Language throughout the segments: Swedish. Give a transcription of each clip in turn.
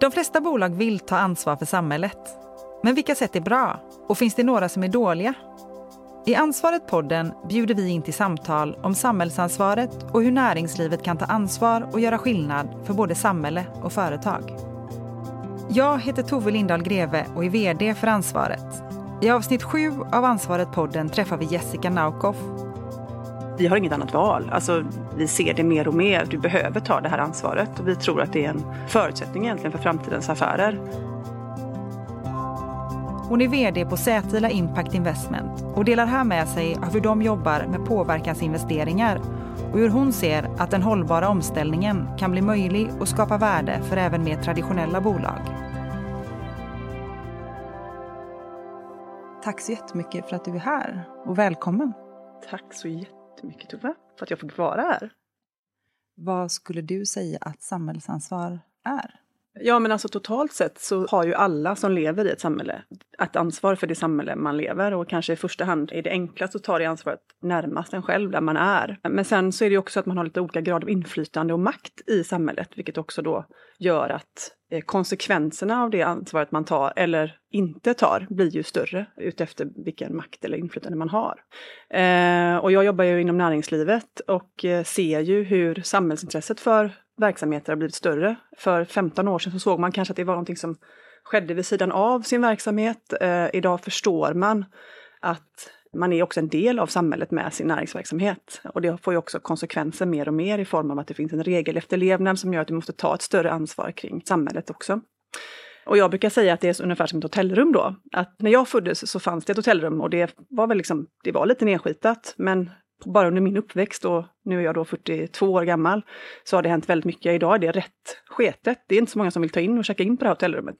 De flesta bolag vill ta ansvar för samhället. Men vilka sätt är bra? Och finns det några som är dåliga? I Ansvaret-podden bjuder vi in till samtal om samhällsansvaret och hur näringslivet kan ta ansvar och göra skillnad för både samhälle och företag. Jag heter Tove Lindahl Greve och är VD för Ansvaret. I avsnitt sju av Ansvaret-podden träffar vi Jessica Naukoff. Vi har inget annat val. Alltså, vi ser det mer och mer. Du behöver ta det här ansvaret och vi tror att det är en förutsättning egentligen för framtidens affärer. Hon är VD på Sätila Impact Investment och delar här med sig av hur de jobbar med påverkansinvesteringar och hur hon ser att den hållbara omställningen kan bli möjlig och skapa värde för även mer traditionella bolag. Tack så jättemycket för att du är här och välkommen. Tack så jättemycket Jättemycket Tove för att jag fick vara här. Vad skulle du säga att samhällsansvar är? Ja, men alltså totalt sett så har ju alla som lever i ett samhälle ett ansvar för det samhälle man lever och kanske i första hand är det enklast att ta det ansvaret närmast en själv, där man är. Men sen så är det också att man har lite olika grad av inflytande och makt i samhället, vilket också då gör att eh, konsekvenserna av det ansvaret man tar eller inte tar blir ju större utefter vilken makt eller inflytande man har. Eh, och jag jobbar ju inom näringslivet och eh, ser ju hur samhällsintresset för verksamheter har blivit större. För 15 år sedan så såg man kanske att det var någonting som skedde vid sidan av sin verksamhet. Eh, idag förstår man att man är också en del av samhället med sin näringsverksamhet. Och det får ju också konsekvenser mer och mer i form av att det finns en regelefterlevnad som gör att du måste ta ett större ansvar kring samhället också. Och jag brukar säga att det är ungefär som ett hotellrum då. Att när jag föddes så fanns det ett hotellrum och det var väl liksom, det var lite nedskitat men bara under min uppväxt och nu är jag då 42 år gammal, så har det hänt väldigt mycket. Idag är det rätt sketet. Det är inte så många som vill ta in och checka in på det här hotellrummet.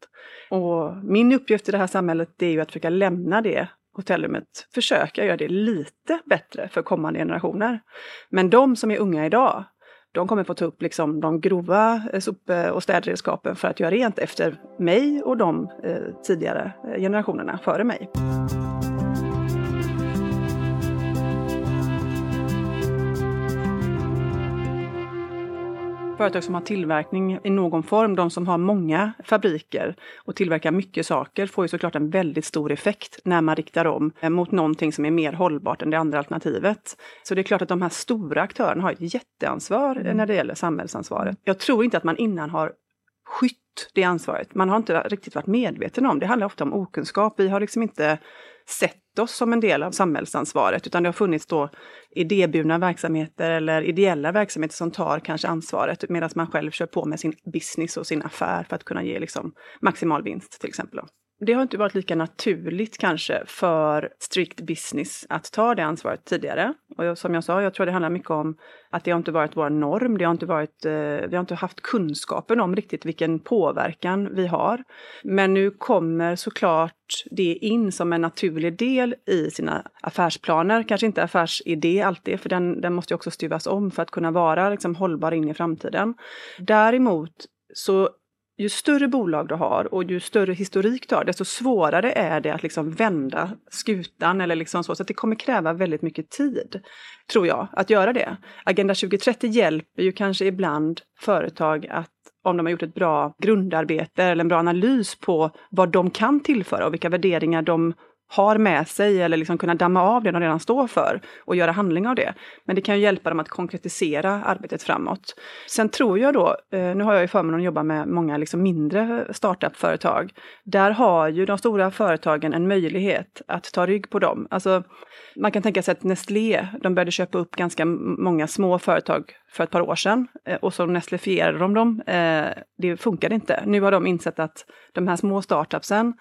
Och min uppgift i det här samhället det är ju att försöka lämna det hotellrummet, försöka göra det lite bättre för kommande generationer. Men de som är unga idag, de kommer få ta upp liksom de grova eh, sop eh, och städredskapen för att göra rent efter mig och de eh, tidigare eh, generationerna före mig. Företag som har tillverkning i någon form, de som har många fabriker och tillverkar mycket saker, får ju såklart en väldigt stor effekt när man riktar om eh, mot någonting som är mer hållbart än det andra alternativet. Så det är klart att de här stora aktörerna har ett jätteansvar mm. när det gäller samhällsansvaret. Jag tror inte att man innan har skytt det ansvaret. Man har inte riktigt varit medveten om det. handlar ofta om okunskap. Vi har liksom inte sett oss som en del av samhällsansvaret, utan det har funnits då idéburna verksamheter eller ideella verksamheter som tar kanske ansvaret medan man själv kör på med sin business och sin affär för att kunna ge liksom maximal vinst till exempel. Då det har inte varit lika naturligt kanske för strict business att ta det ansvaret tidigare. Och som jag sa, jag tror det handlar mycket om att det har inte varit vår norm. Det har inte varit, eh, vi har inte haft kunskapen om riktigt vilken påverkan vi har. Men nu kommer såklart det in som en naturlig del i sina affärsplaner. Kanske inte affärsidé alltid, för den, den måste ju också stuvas om för att kunna vara liksom, hållbar in i framtiden. Däremot så ju större bolag du har och ju större historik du har, desto svårare är det att liksom vända skutan eller liksom så. Så det kommer kräva väldigt mycket tid, tror jag, att göra det. Agenda 2030 hjälper ju kanske ibland företag att om de har gjort ett bra grundarbete eller en bra analys på vad de kan tillföra och vilka värderingar de har med sig eller liksom kunna damma av det de redan står för och göra handling av det. Men det kan ju hjälpa dem att konkretisera arbetet framåt. Sen tror jag då, eh, nu har jag ju förmånen att jobba med många liksom mindre startup-företag. Där har ju de stora företagen en möjlighet att ta rygg på dem. Alltså, man kan tänka sig att Nestlé, de började köpa upp ganska många små företag för ett par år sedan eh, och så nestlifierade de dem. Eh, det funkade inte. Nu har de insett att de här små startupsen,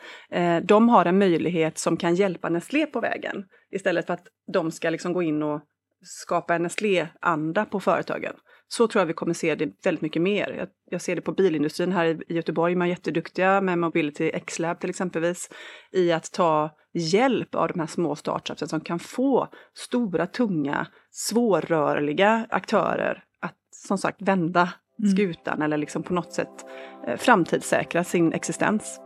de har en möjlighet som kan hjälpa Nestlé på vägen istället för att de ska liksom gå in och skapa en Nestlé-anda på företagen. Så tror jag vi kommer se det väldigt mycket mer. Jag, jag ser det på bilindustrin här i, i Göteborg, man är jätteduktiga med Mobility X-Lab till exempelvis, i att ta hjälp av de här små startupsen som kan få stora, tunga, svårrörliga aktörer att som sagt vända mm. skutan eller liksom på något sätt eh, framtidssäkra sin existens.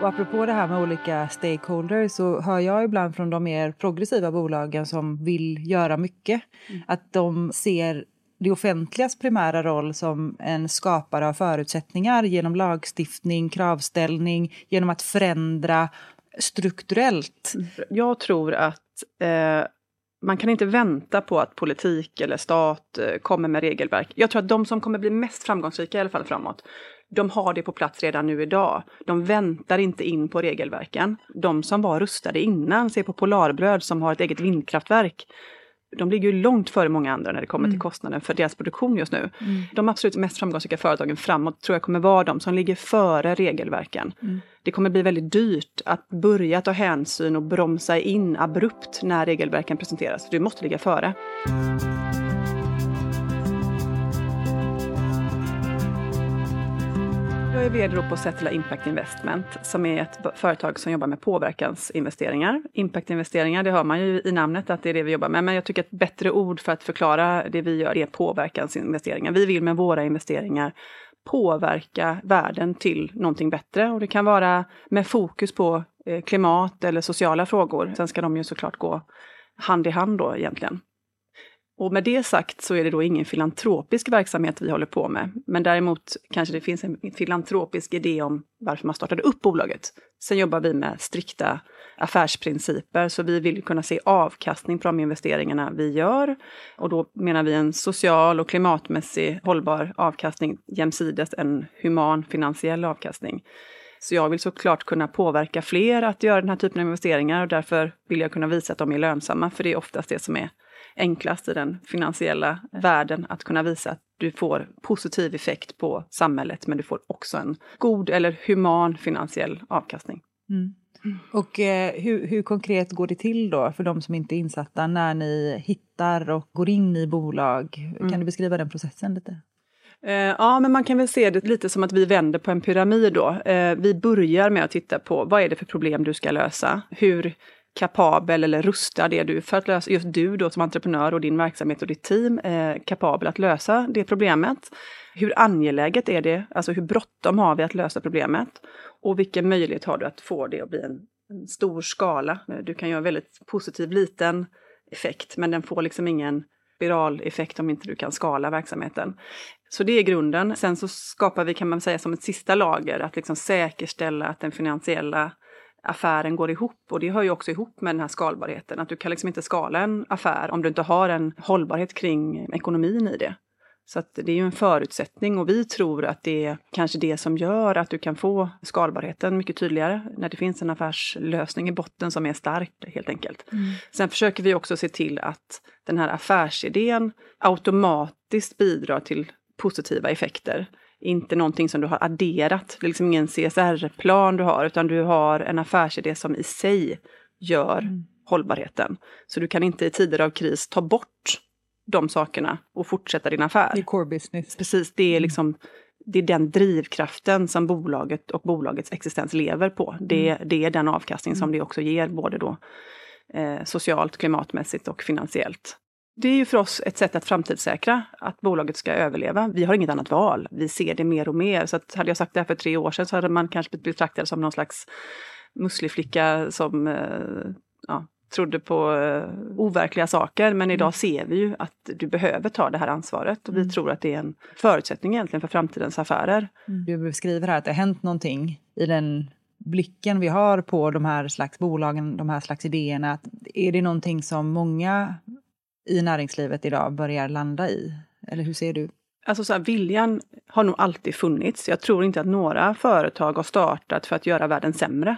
Och apropå det här med olika stakeholders så hör jag ibland från de mer progressiva bolagen som vill göra mycket mm. att de ser det offentligas primära roll som en skapare av förutsättningar genom lagstiftning, kravställning, genom att förändra strukturellt. Jag tror att eh, man kan inte vänta på att politik eller stat eh, kommer med regelverk. Jag tror att de som kommer bli mest framgångsrika i alla fall framåt, de har det på plats redan nu idag. De väntar inte in på regelverken. De som var rustade innan, se på Polarbröd som har ett eget vindkraftverk de ligger ju långt före många andra när det kommer mm. till kostnaden för deras produktion just nu. Mm. De absolut mest framgångsrika företagen framåt tror jag kommer vara de som ligger före regelverken. Mm. Det kommer bli väldigt dyrt att börja ta hänsyn och bromsa in abrupt när regelverken presenteras. Du måste ligga före. Är vd på Settler Impact Investment som är ett företag som jobbar med påverkansinvesteringar. Impactinvesteringar, det hör man ju i namnet att det är det vi jobbar med, men jag tycker ett bättre ord för att förklara det vi gör är påverkansinvesteringar. Vi vill med våra investeringar påverka världen till någonting bättre och det kan vara med fokus på eh, klimat eller sociala frågor. Sen ska de ju såklart gå hand i hand då egentligen. Och med det sagt så är det då ingen filantropisk verksamhet vi håller på med. Men däremot kanske det finns en filantropisk idé om varför man startade upp bolaget. Sen jobbar vi med strikta affärsprinciper, så vi vill kunna se avkastning på de investeringarna vi gör. Och då menar vi en social och klimatmässig hållbar avkastning jämsides en human finansiell avkastning. Så jag vill såklart kunna påverka fler att göra den här typen av investeringar och därför vill jag kunna visa att de är lönsamma, för det är oftast det som är enklast i den finansiella världen att kunna visa att du får positiv effekt på samhället men du får också en god eller human finansiell avkastning. Mm. Och eh, hur, hur, konkret går det till då för de som inte är insatta när ni hittar och går in i bolag? Mm. Kan du beskriva den processen lite? Eh, ja, men man kan väl se det lite som att vi vänder på en pyramid då. Eh, vi börjar med att titta på vad är det för problem du ska lösa? Hur kapabel eller rustad är du för att lösa, just du då som entreprenör och din verksamhet och ditt team, eh, kapabel att lösa det problemet? Hur angeläget är det? Alltså hur bråttom har vi att lösa problemet? Och vilken möjlighet har du att få det att bli en, en stor skala? Eh, du kan göra en väldigt positiv liten effekt, men den får liksom ingen spiraleffekt om inte du kan skala verksamheten. Så det är grunden. Sen så skapar vi, kan man säga, som ett sista lager, att liksom säkerställa att den finansiella affären går ihop. Och det hör ju också ihop med den här skalbarheten, att du kan liksom inte skala en affär om du inte har en hållbarhet kring ekonomin i det. Så att det är ju en förutsättning och vi tror att det är kanske det som gör att du kan få skalbarheten mycket tydligare när det finns en affärslösning i botten som är stark helt enkelt. Mm. Sen försöker vi också se till att den här affärsidén automatiskt bidrar till positiva effekter inte någonting som du har adderat. Det är liksom ingen CSR-plan du har, utan du har en affärsidé som i sig gör mm. hållbarheten. Så du kan inte i tider av kris ta bort de sakerna och fortsätta din affär. Det är core business. Precis, det är mm. liksom det är den drivkraften som bolaget och bolagets existens lever på. Det, mm. det är den avkastning som mm. det också ger, både då eh, socialt, klimatmässigt och finansiellt. Det är ju för oss ett sätt att framtidssäkra att bolaget ska överleva. Vi har inget annat val. Vi ser det mer och mer. Så att hade jag sagt det här för tre år sedan så hade man kanske blivit betraktad som någon slags mussliflicka som eh, ja, trodde på uh, overkliga saker. Men idag mm. ser vi ju att du behöver ta det här ansvaret och vi mm. tror att det är en förutsättning egentligen för framtidens affärer. Mm. Du beskriver här att det har hänt någonting i den blicken vi har på de här slags bolagen, de här slags idéerna. Är det någonting som många i näringslivet idag börjar landa i? Eller hur ser du? Alltså så här, viljan har nog alltid funnits. Jag tror inte att några företag har startat för att göra världen sämre.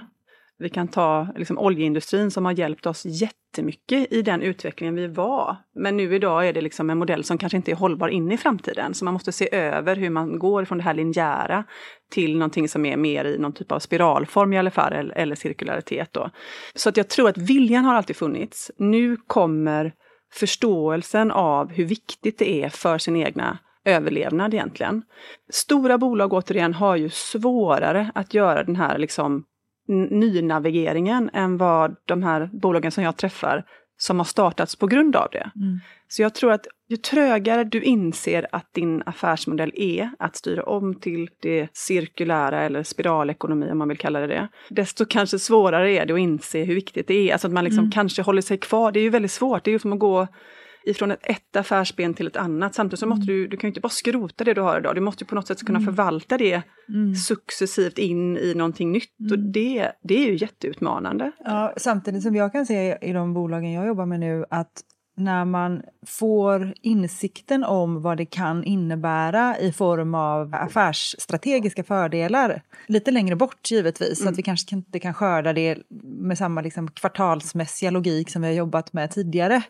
Vi kan ta liksom, oljeindustrin som har hjälpt oss jättemycket i den utvecklingen vi var. Men nu idag är det liksom en modell som kanske inte är hållbar in i framtiden. Så man måste se över hur man går från det här linjära till någonting som är mer i någon typ av spiralform i alla fall, eller, eller cirkularitet. Då. Så att jag tror att viljan har alltid funnits. Nu kommer förståelsen av hur viktigt det är för sin egna överlevnad egentligen. Stora bolag återigen har ju svårare att göra den här liksom nynavigeringen än vad de här bolagen som jag träffar som har startats på grund av det. Mm. Så jag tror att ju trögare du inser att din affärsmodell är att styra om till det cirkulära eller spiralekonomi om man vill kalla det det, desto kanske svårare är det att inse hur viktigt det är. Alltså att man liksom mm. kanske håller sig kvar. Det är ju väldigt svårt. Det är ju som att gå ifrån ett, ett affärsben till ett annat. Samtidigt så måste mm. du, du kan ju inte bara skrota det du har idag, du måste på något sätt kunna mm. förvalta det mm. successivt in i någonting nytt. Och mm. det, det är ju jätteutmanande. Ja, samtidigt som jag kan se i de bolagen jag jobbar med nu att när man får insikten om vad det kan innebära i form av affärsstrategiska fördelar. Lite längre bort givetvis, mm. att vi kanske inte kan skörda det med samma liksom kvartalsmässiga logik som vi har jobbat med tidigare.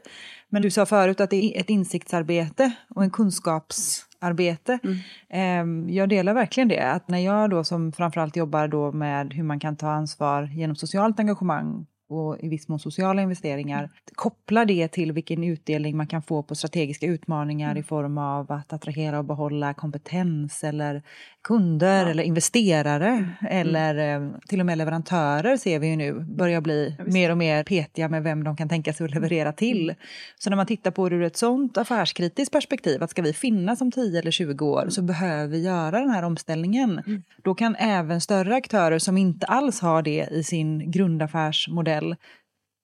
Men du sa förut att det är ett insiktsarbete och en kunskapsarbete. Mm. Ehm, jag delar verkligen det. Att när jag då som framförallt jobbar då med hur man kan ta ansvar genom socialt engagemang och i viss mån sociala investeringar. Koppla det till vilken utdelning man kan få på strategiska utmaningar mm. i form av att attrahera och behålla kompetens eller kunder ja. eller investerare mm. eller eh, till och med leverantörer ser vi ju nu börjar bli ja, mer och mer petiga med vem de kan tänka sig att leverera till. Mm. Så när man tittar på det ur ett sånt affärskritiskt perspektiv, att ska vi finnas om 10 eller 20 år så behöver vi göra den här omställningen. Mm. Då kan även större aktörer som inte alls har det i sin grundaffärsmodell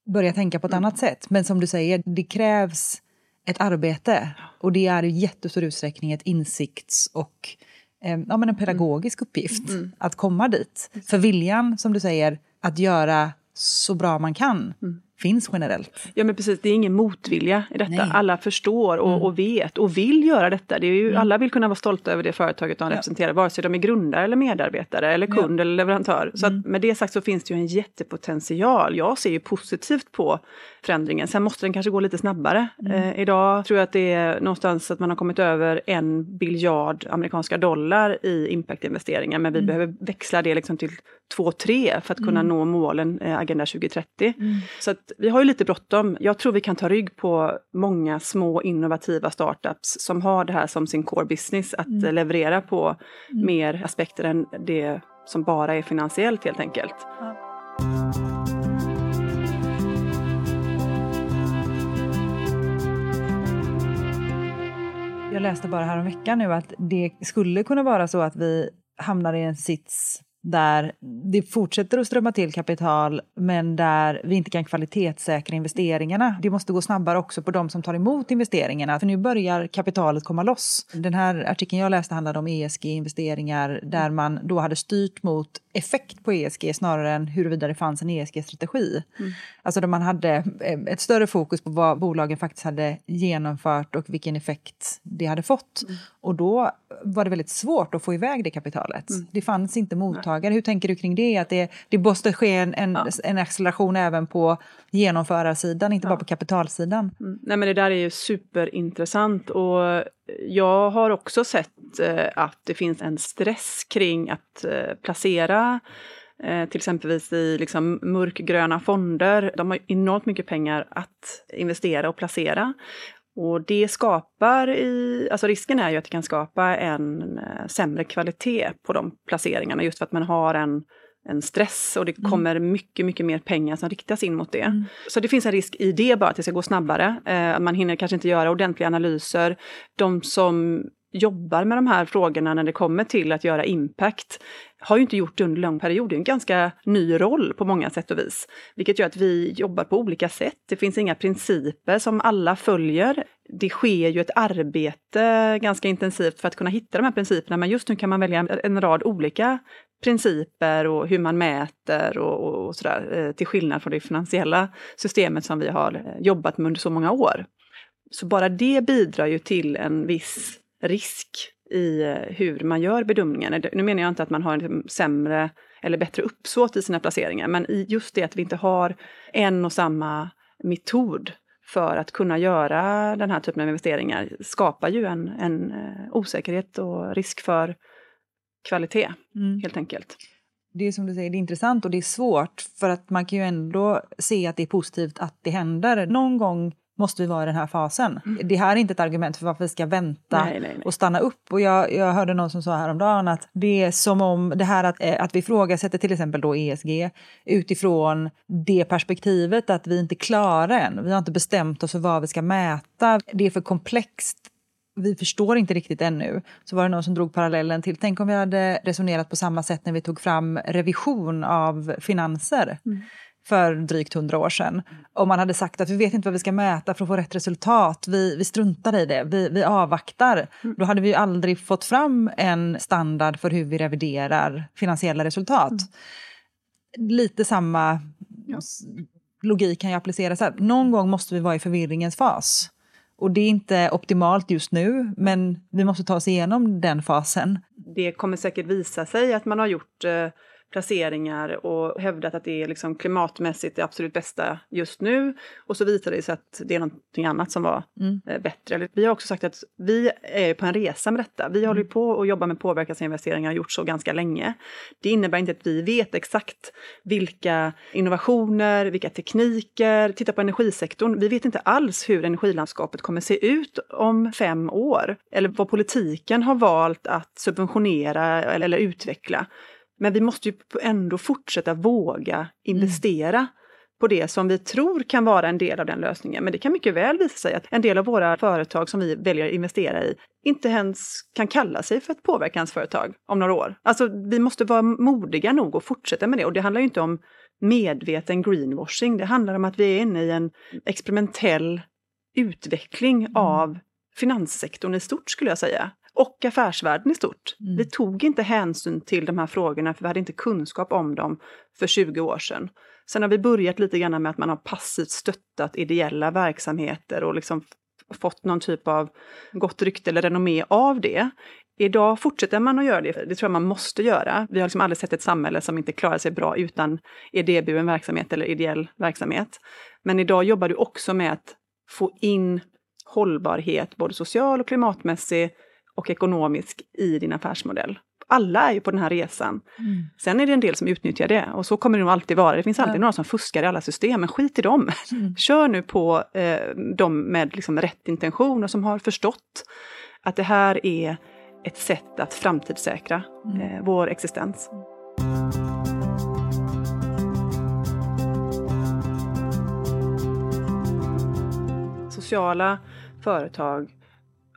börja tänka på ett mm. annat sätt. Men som du säger, det krävs ett arbete och det är i jättestor utsträckning ett insikts och ja, men en pedagogisk uppgift mm. att komma dit. För viljan, som du säger, att göra så bra man kan mm. Finns generellt. Ja men precis, det är ingen motvilja i detta. Nej. Alla förstår och, mm. och, vet och vill göra detta. Det är ju, mm. Alla vill kunna vara stolta över det företaget de ja. representerar, vare sig de är grundare eller medarbetare eller kund ja. eller leverantör. Så mm. med det sagt så finns det ju en jättepotential. Jag ser ju positivt på förändringen. Sen måste den kanske gå lite snabbare. Mm. Eh, idag tror jag att det är någonstans att man har kommit över en biljard amerikanska dollar i impactinvesteringar men vi mm. behöver växla det liksom till 2-3 för att kunna mm. nå målen eh, Agenda 2030. Mm. Så att vi har ju lite bråttom. Jag tror vi kan ta rygg på många små innovativa startups som har det här som sin core business, att mm. leverera på mm. mer aspekter än det som bara är finansiellt helt enkelt. Ja. Jag läste bara här om veckan nu att det skulle kunna vara så att vi hamnar i en sits där det fortsätter att strömma till kapital men där vi inte kan kvalitetssäkra investeringarna. Det måste gå snabbare också på de som tar emot investeringarna för nu börjar kapitalet komma loss. Den här artikeln jag läste handlade om ESG-investeringar där man då hade styrt mot effekt på ESG snarare än huruvida det fanns en ESG-strategi. Mm. Alltså där man hade eh, ett större fokus på vad bolagen faktiskt hade genomfört och vilken effekt det hade fått. Mm. Och då var det väldigt svårt att få iväg det kapitalet. Mm. Det fanns inte mottagare. Hur tänker du kring det? Att det, det måste ske en, en, ja. en acceleration även på genomförarsidan, inte ja. bara på kapitalsidan. Mm. Nej men det där är ju superintressant och jag har också sett eh, att det finns en stress kring att eh, placera eh, till exempelvis i liksom mörkgröna fonder. De har enormt mycket pengar att investera och placera. Och det skapar i, alltså risken är ju att det kan skapa en sämre kvalitet på de placeringarna just för att man har en en stress och det mm. kommer mycket, mycket mer pengar som riktas in mot det. Mm. Så det finns en risk i det bara, att det ska gå snabbare. Eh, man hinner kanske inte göra ordentliga analyser. De som jobbar med de här frågorna när det kommer till att göra impact har ju inte gjort det under lång period. Det är en ganska ny roll på många sätt och vis. Vilket gör att vi jobbar på olika sätt. Det finns inga principer som alla följer. Det sker ju ett arbete ganska intensivt för att kunna hitta de här principerna men just nu kan man välja en rad olika principer och hur man mäter och, och sådär, eh, till skillnad från det finansiella systemet som vi har eh, jobbat med under så många år. Så bara det bidrar ju till en viss risk i eh, hur man gör bedömningen. Nu menar jag inte att man har en sämre eller bättre uppsåt i sina placeringar, men i just det att vi inte har en och samma metod för att kunna göra den här typen av investeringar skapar ju en, en osäkerhet och risk för kvalitet, mm. helt enkelt. Det är som du säger, det är intressant och det är svårt för att man kan ju ändå se att det är positivt att det händer. Någon gång måste vi vara i den här fasen. Mm. Det här är inte ett argument för varför vi ska vänta nej, nej, nej. och stanna upp. Och jag, jag hörde någon som sa häromdagen att det är som om det här att, eh, att vi ifrågasätter till exempel då ESG utifrån det perspektivet att vi inte är klara än. Vi har inte bestämt oss för vad vi ska mäta. Det är för komplext vi förstår inte riktigt ännu. Så var det någon som drog parallellen till, tänk om vi hade resonerat på samma sätt när vi tog fram revision av finanser. Mm för drygt hundra år sedan. Om man hade sagt att vi vet inte vad vi ska mäta för att få rätt resultat, vi, vi struntar i det, vi, vi avvaktar. Då hade vi aldrig fått fram en standard för hur vi reviderar finansiella resultat. Mm. Lite samma ja. logik kan ju appliceras här. Någon gång måste vi vara i förvirringens fas. Och det är inte optimalt just nu, men vi måste ta oss igenom den fasen. Det kommer säkert visa sig att man har gjort eh placeringar och hävdat att det är liksom klimatmässigt det absolut bästa just nu. Och så visar det sig att det är någonting annat som var mm. Eh, bättre. Vi har också sagt att vi är på en resa med detta. Vi mm. håller på och jobbar med påverkansinvesteringar och har gjort så ganska länge. Det innebär inte att vi vet exakt vilka innovationer, vilka tekniker, titta på energisektorn. Vi vet inte alls hur energilandskapet kommer se ut om fem år. Eller vad politiken har valt att subventionera eller utveckla. Men vi måste ju ändå fortsätta våga investera mm. på det som vi tror kan vara en del av den lösningen. Men det kan mycket väl visa sig att en del av våra företag som vi väljer att investera i inte ens kan kalla sig för ett påverkansföretag om några år. Alltså vi måste vara modiga nog att fortsätta med det och det handlar ju inte om medveten greenwashing. Det handlar om att vi är inne i en experimentell utveckling mm. av finanssektorn i stort skulle jag säga och affärsvärlden i stort. Mm. Vi tog inte hänsyn till de här frågorna för vi hade inte kunskap om dem för 20 år sedan. Sen har vi börjat lite grann med att man har passivt stöttat ideella verksamheter och liksom fått någon typ av gott rykte eller renommé av det. Idag fortsätter man att göra det, det tror jag man måste göra. Vi har liksom aldrig sett ett samhälle som inte klarar sig bra utan idéburen verksamhet eller ideell verksamhet. Men idag jobbar du också med att få in hållbarhet, både social och klimatmässig, och ekonomisk i din affärsmodell. Alla är ju på den här resan. Mm. Sen är det en del som utnyttjar det och så kommer det nog alltid vara. Det finns alltid ja. några som fuskar i alla system, men skit i dem. Mm. Kör nu på eh, dem med liksom rätt intention och som har förstått att det här är ett sätt att framtidssäkra mm. eh, vår existens. Sociala företag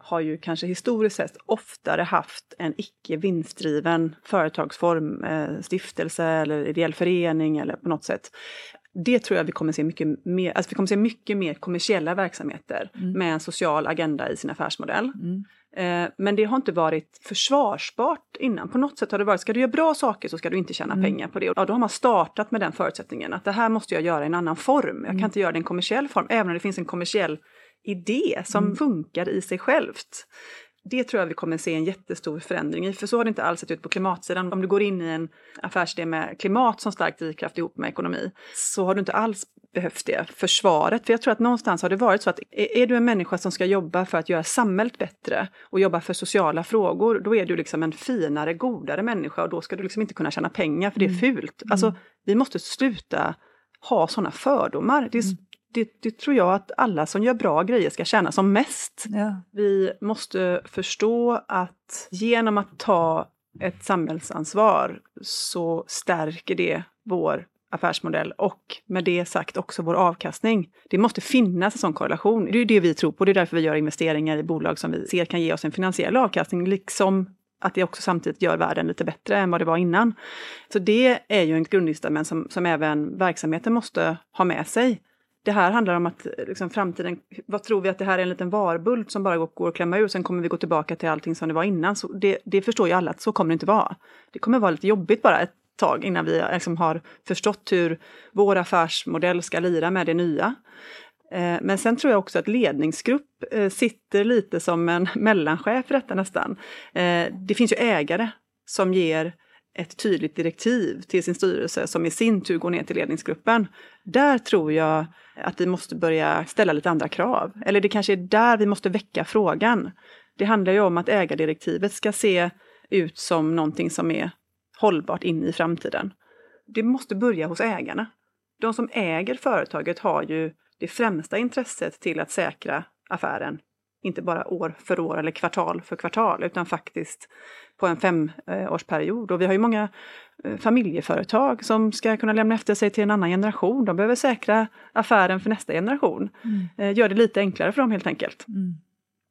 har ju kanske historiskt sett oftare haft en icke vinstdriven företagsform, eh, stiftelse eller ideell förening eller på något sätt. Det tror jag vi kommer se mycket mer, alltså vi kommer se mycket mer kommersiella verksamheter mm. med en social agenda i sin affärsmodell. Mm. Eh, men det har inte varit försvarsbart innan. På något sätt har det varit, ska du göra bra saker så ska du inte tjäna mm. pengar på det. Och då har man startat med den förutsättningen att det här måste jag göra i en annan form. Jag kan mm. inte göra det i en kommersiell form, även om det finns en kommersiell idé som mm. funkar i sig självt. Det tror jag vi kommer se en jättestor förändring i, för så har det inte alls sett ut på klimatsidan. Om du går in i en affärsidé med klimat som stark drivkraft ihop med ekonomi, så har du inte alls behövt det försvaret. För jag tror att någonstans har det varit så att är du en människa som ska jobba för att göra samhället bättre och jobba för sociala frågor, då är du liksom en finare, godare människa och då ska du liksom inte kunna tjäna pengar för det är mm. fult. Alltså, mm. vi måste sluta ha sådana fördomar. Det är, mm det, det, tror jag att alla som gör bra grejer ska känna som mest. Ja. Vi måste förstå att genom att ta ett samhällsansvar så stärker det vår affärsmodell och med det sagt också vår avkastning. Det måste finnas en sån korrelation. Det är det vi tror på, det är därför vi gör investeringar i bolag som vi ser kan ge oss en finansiell avkastning, liksom att det också samtidigt gör världen lite bättre än vad det var innan. Så det är ju en grundincitament som, som även verksamheten måste ha med sig det här handlar om att liksom, framtiden, vad tror vi att det här är en liten varbult som bara går, går att klämma ur, sen kommer vi gå tillbaka till allting som det var innan. Så det, det förstår ju alla att så kommer det inte vara. Det kommer vara lite jobbigt bara ett tag innan vi liksom har förstått hur vår affärsmodell ska lira med det nya. Eh, men sen tror jag också att ledningsgrupp eh, sitter lite som en mellanchef i detta nästan. Eh, det finns ju ägare som ger ett tydligt direktiv till sin styrelse som i sin tur går ner till ledningsgruppen. Där tror jag att vi måste börja ställa lite andra krav. Eller det kanske är där vi måste väcka frågan. Det handlar ju om att ägardirektivet ska se ut som någonting som är hållbart in i framtiden. Det måste börja hos ägarna. De som äger företaget har ju det främsta intresset till att säkra affären inte bara år för år eller kvartal för kvartal, utan faktiskt på en femårsperiod. Och vi har ju många eh, familjeföretag som ska kunna lämna efter sig till en annan generation. De behöver säkra affären för nästa generation. Mm. Eh, gör det lite enklare för dem helt enkelt. Mm.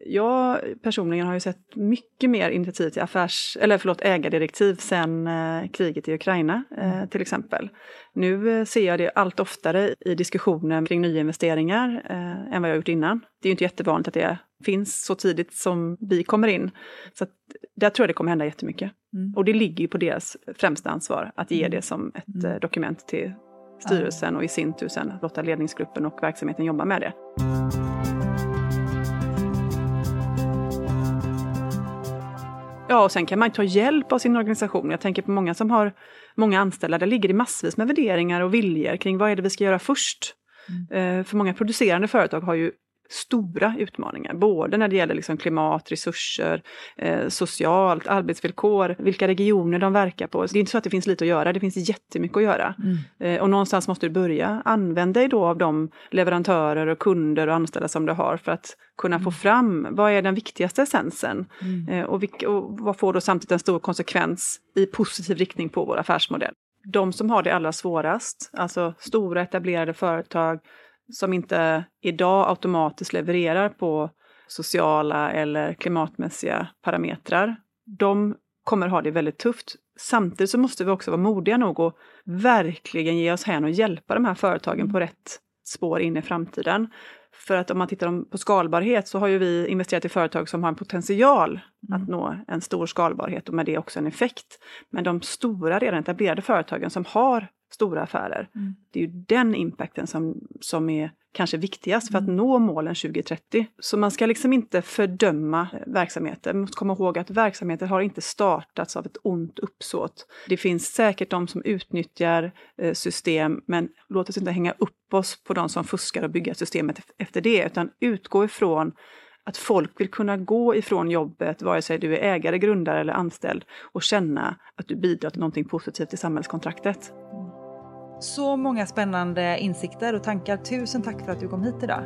Jag personligen har ju sett mycket mer initiativ till affärs, eller förlåt, ägardirektiv sedan eh, kriget i Ukraina eh, mm. till exempel. Nu eh, ser jag det allt oftare i diskussionen kring nyinvesteringar eh, än vad jag gjort innan. Det är ju inte jättevanligt att det finns så tidigt som vi kommer in. Så att, där tror jag det kommer hända jättemycket. Mm. Och det ligger ju på deras främsta ansvar att ge mm. det som ett mm. Dokument till styrelsen och i sin tur sen låta ledningsgruppen och verksamheten jobba med det. Ja, och sen kan man ta hjälp av sin organisation. Jag tänker på många som har många anställda. Där ligger det massvis med värderingar och viljor kring vad är det vi ska göra först. Mm. Eh, för många producerande företag har ju stora utmaningar, både när det gäller liksom klimat, resurser, eh, socialt, arbetsvillkor, vilka regioner de verkar på. Så det är inte så att det finns lite att göra, det finns jättemycket att göra. Mm. Eh, och någonstans måste du börja. Använd dig då av de leverantörer och kunder och anställda som du har för att kunna mm. få fram vad är den viktigaste essensen mm. eh, och, vilka, och vad får då samtidigt en stor konsekvens i positiv riktning på vår affärsmodell. De som har det allra svårast, alltså stora etablerade företag som inte idag automatiskt levererar på sociala eller klimatmässiga parametrar, de kommer ha det väldigt tufft. Samtidigt så måste vi också vara modiga nog och verkligen ge oss hän och hjälpa de här företagen på rätt spår in i framtiden. För att om man tittar på skalbarhet så har ju vi investerat i företag som har en potential mm. att nå en stor skalbarhet och med det också en effekt. Men de stora redan etablerade företagen som har stora affärer. Mm. Det är ju den impacten som, som är kanske viktigast för att mm. nå målen 2030. Så man ska liksom inte fördöma verksamheter. Man måste komma ihåg att verksamheter har inte startats av ett ont uppsåt. Det finns säkert de som utnyttjar eh, system, men låt oss inte hänga upp oss på de som fuskar och bygga systemet efter det, utan utgå ifrån att folk vill kunna gå ifrån jobbet, vare sig du är ägare, grundare eller anställd, och känna att du bidrar till någonting positivt i samhällskontraktet. Så många spännande insikter och tankar. Tusen tack för att du kom hit idag.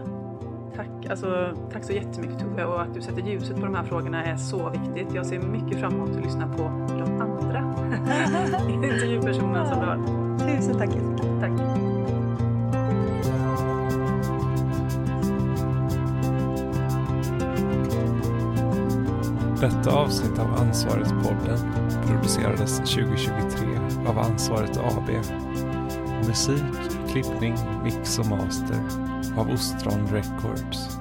Tack, alltså, tack så jättemycket Tove och att du sätter ljuset på de här frågorna är så viktigt. Jag ser mycket fram emot att lyssna på de andra intervjupersonerna som du har. Tusen tack Jessica. Tack. Detta avsnitt av Ansvaret-podden producerades 2023 av Ansvaret AB Musik, klippning, mix och master av Ostron Records.